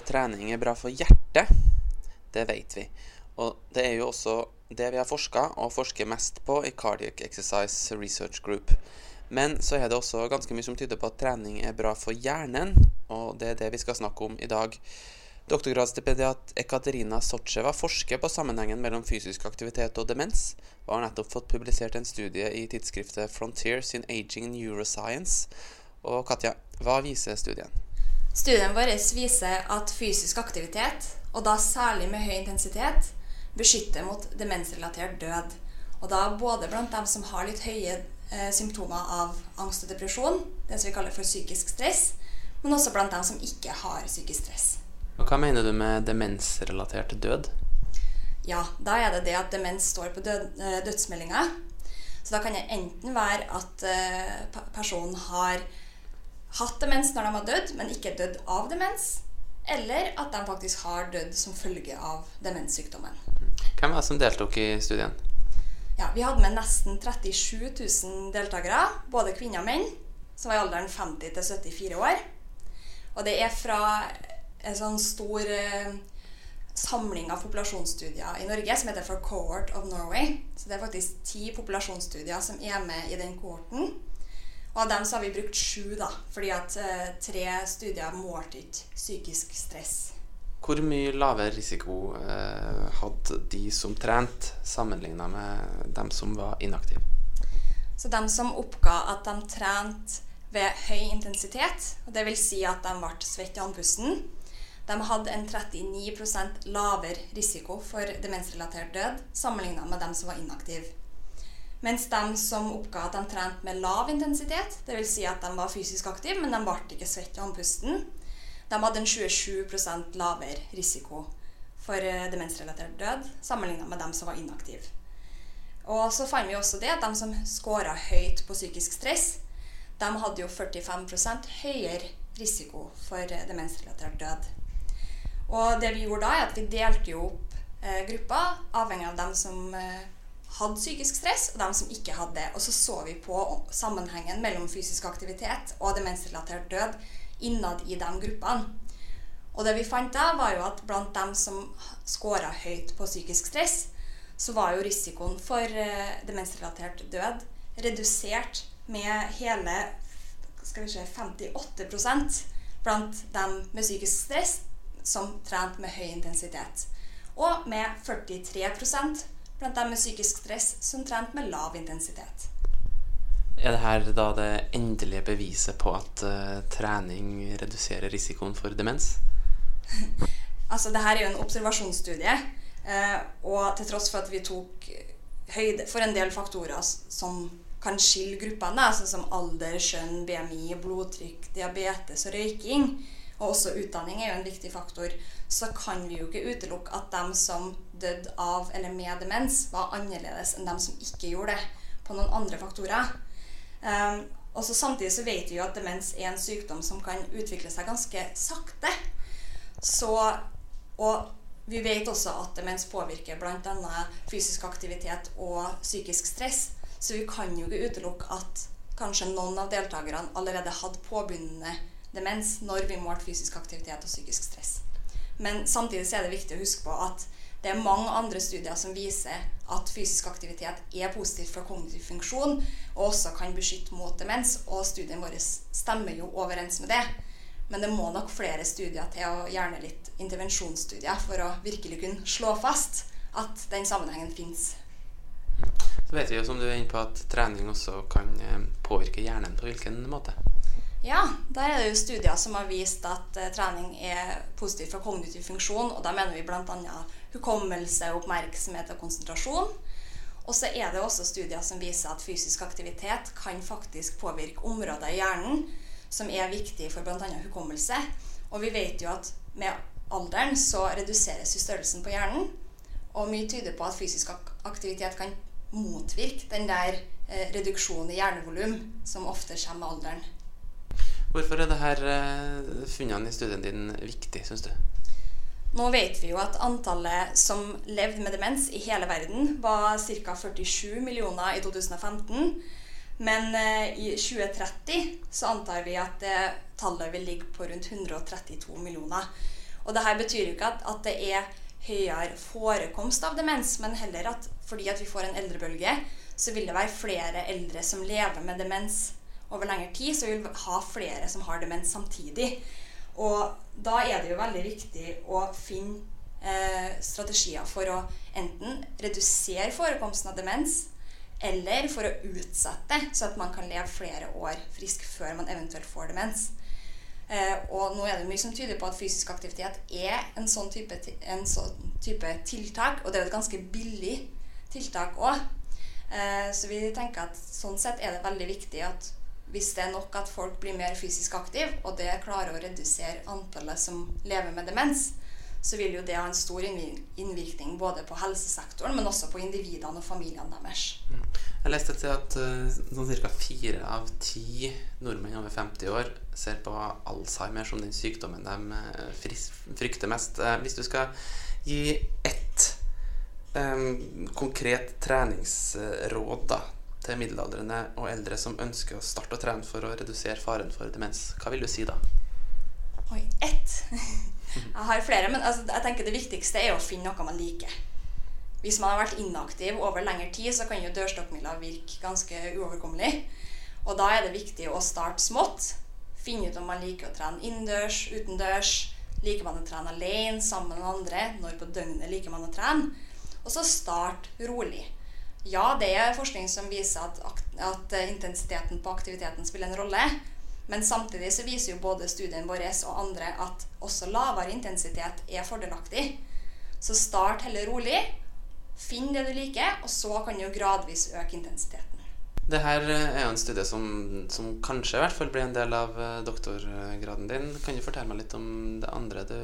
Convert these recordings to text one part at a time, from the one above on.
trening er bra for hjertet. Det vet vi. Og det er jo også det vi har forska og forsker mest på i Cardiac Exercise Research Group. Men så er det også ganske mye som tyder på at trening er bra for hjernen, og det er det vi skal snakke om i dag. Doktorgradsstipendiat Ekaterina Sotsjeva forsker på sammenhengen mellom fysisk aktivitet og demens, og har nettopp fått publisert en studie i tidsskriftet Frontiers in Aging Neuroscience. Og Katja, hva viser studien? Studien vår viser at fysisk aktivitet, og da særlig med høy intensitet, beskytter mot demensrelatert død. Og da både blant dem som har litt høye eh, symptomer av angst og depresjon, det som vi kaller for psykisk stress, men også blant dem som ikke har psykisk stress. Og Hva mener du med demensrelatert død? Ja, Da er det det at demens står på død, eh, dødsmeldinga. Så da kan det enten være at eh, personen har hatt demens når de har dødd, men ikke dødd av demens. Eller at de faktisk har dødd som følge av demenssykdommen. Hvem var det som deltok i studien? Ja, Vi hadde med nesten 37 000 deltakere, både kvinner og menn, som var i alderen 50 til 74 år. Og det er fra en sånn stor eh, samling av populasjonsstudier i Norge som heter for Cohort of Norway. Så det er faktisk ti populasjonsstudier som er med i den kohorten. Og av dem så har vi brukt sju, da, fordi at eh, tre studier målte ikke psykisk stress. Hvor mye lavere risiko eh, hadde de som trente, sammenligna med dem som var inaktive? Så de som oppga at de trente ved høy intensitet, og dvs. Si at de ble svett i andpusten, de hadde en 39% lavere risiko for demensrelatert død sammenligna med dem som var inaktive. Mens de som oppga at de trente med lav intensitet, dvs. Si at de var fysisk aktive, men de ble ikke svette i andpusten, de hadde en 27 lavere risiko for eh, demensrelatert død sammenligna med dem som var inaktive. Og så fant vi også det at de som scora høyt på psykisk stress, de hadde jo 45 høyere risiko for eh, demensrelatert død. Og det vi gjorde da, er at vi delte jo opp eh, grupper avhengig av dem som eh, hadde psykisk stress, og dem som ikke hadde det. Og så så vi på sammenhengen mellom fysisk aktivitet og demensrelatert død innad i de gruppene. Og det vi fant da, var jo at blant dem som scora høyt på psykisk stress, så var jo risikoen for uh, demensrelatert død redusert med hele skal vi se, 58% blant dem med psykisk stress som trente med høy intensitet. Og med 43 blant dem med psykisk stress som trent med lav intensitet. Er det her da det endelige beviset på at uh, trening reduserer risikoen for demens? altså, det her er jo en observasjonsstudie. Uh, og til tross for at vi tok høyde for en del faktorer som kan skille gruppene, altså som alder, kjønn, BMI, blodtrykk, diabetes og røyking, og også utdanning er jo en viktig faktor, så kan vi jo ikke utelukke at de som døde av eller med demens, var annerledes enn de som ikke gjorde det, på noen andre faktorer. Um, og Samtidig så vet vi jo at demens er en sykdom som kan utvikle seg ganske sakte. Så, og vi vet også at demens påvirker bl.a. fysisk aktivitet og psykisk stress. Så vi kan jo ikke utelukke at kanskje noen av deltakerne allerede hadde påbegynnende demens når vi målte fysisk aktivitet og psykisk stress. Men samtidig er det viktig å huske på at det er mange andre studier som viser at fysisk aktivitet er positivt for kognitiv funksjon og også kan beskytte mot demens. Og studien vår stemmer jo overens med det. Men det må nok flere studier til, og gjerne litt intervensjonsstudier, for å virkelig kunne slå fast at den sammenhengen fins. Så vet vi jo som du er inne på at trening også kan eh, påvirke hjernen. På hvilken måte? Ja, der er det jo studier som har vist at uh, trening er positivt for kognitiv funksjon. og Da mener vi bl.a. hukommelse, oppmerksomhet og konsentrasjon. Og så er det også studier som viser at fysisk aktivitet kan faktisk påvirke områder i hjernen som er viktige for bl.a. hukommelse. Og vi vet jo at med alderen så reduseres jo størrelsen på hjernen. Og mye tyder på at fysisk aktivitet kan motvirke den der eh, reduksjonen i hjernevolum som ofte kommer med alderen. Hvorfor er dette eh, funnene i studien din viktig, syns du? Nå vet vi jo at antallet som levde med demens i hele verden, var ca. 47 millioner i 2015. Men eh, i 2030 så antar vi at tallet vil ligge på rundt 132 millioner. Og det her betyr jo ikke at, at det er høyere forekomst av demens, men heller at fordi at vi får en eldrebølge, så vil det være flere eldre som lever med demens over lengre tid, så vi vil ha flere som har demens samtidig. Og da er det jo veldig viktig å finne eh, strategier for å enten redusere forekomsten av demens, eller for å utsette, så at man kan leve flere år frisk før man eventuelt får demens. Eh, og nå er det mye som tyder på at fysisk aktivitet er en sånn type, en sånn type tiltak, og det er jo et ganske billig tiltak òg. Eh, så vi tenker at sånn sett er det veldig viktig at hvis det er nok at folk blir mer fysisk aktive, og det klarer å redusere antallet som lever med demens, så vil jo det ha en stor innvirkning både på helsesektoren, men også på individene og familiene deres. Mm. Jeg leste til at uh, sånn ca. fire av ti nordmenn over 50 år ser på Alzheimer som den sykdommen de uh, frykter mest. Uh, hvis du skal gi ett um, konkret treningsråd da, til middelaldrende og eldre som ønsker å starte å trene for å redusere faren for demens, hva vil du si da? Oi, ett? Jeg har flere, men altså, jeg tenker det viktigste er å finne noe man liker. Hvis man har vært inaktiv over lengre tid, så kan jo dørstokkmila virke ganske uoverkommelig. Og da er det viktig å starte smått. Finne ut om man liker å trene innendørs, utendørs. Liker man å trene alene, sammen med andre? Når på døgnet liker man å trene? Og så start rolig. Ja, det er forskning som viser at, at intensiteten på aktiviteten spiller en rolle. Men samtidig så viser jo både studien vår og andre at også lavere intensitet er fordelaktig. Så start heller rolig. Finn det du liker, og så kan du gradvis øke intensiteten. Det her er jo en studie som, som, kanskje i hvert fall blir en del av eh, doktorgraden din. Kan du fortelle meg litt om det andre du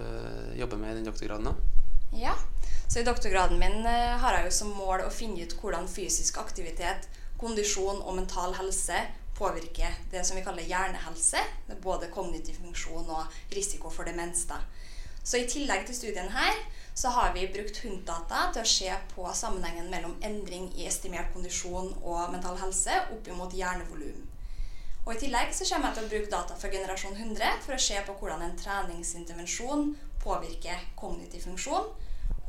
jobber med i den doktorgraden nå? Ja, så i doktorgraden min eh, har jeg jo som mål å finne ut hvordan fysisk aktivitet, kondisjon og mental helse påvirker det som vi kaller hjernehelse. Både kognitiv funksjon og risiko for demens. Da. Så i tillegg til studien her så har vi brukt HUNT-data til å se på sammenhengen mellom endring i estimert kondisjon og mental helse opp mot hjernevolum. Og I tillegg så kommer jeg til å bruke data fra generasjon 100 for å se på hvordan en treningsintervensjon påvirker kognitiv funksjon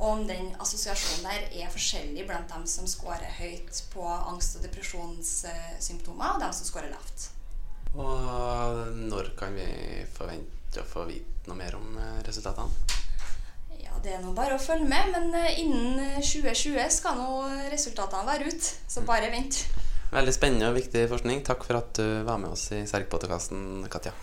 om den assosiasjonen der er forskjellig blant dem som scorer høyt på angst- og depresjonssymptomer, og dem som scorer lavt. Og når kan vi forvente å få vite noe mer om eh, resultatene? Ja, Det er nå bare å følge med, men eh, innen 2020 skal nå resultatene være ut. Så mm. bare vent. Veldig spennende og viktig forskning. Takk for at du var med oss i Sergpodkasten, Katja.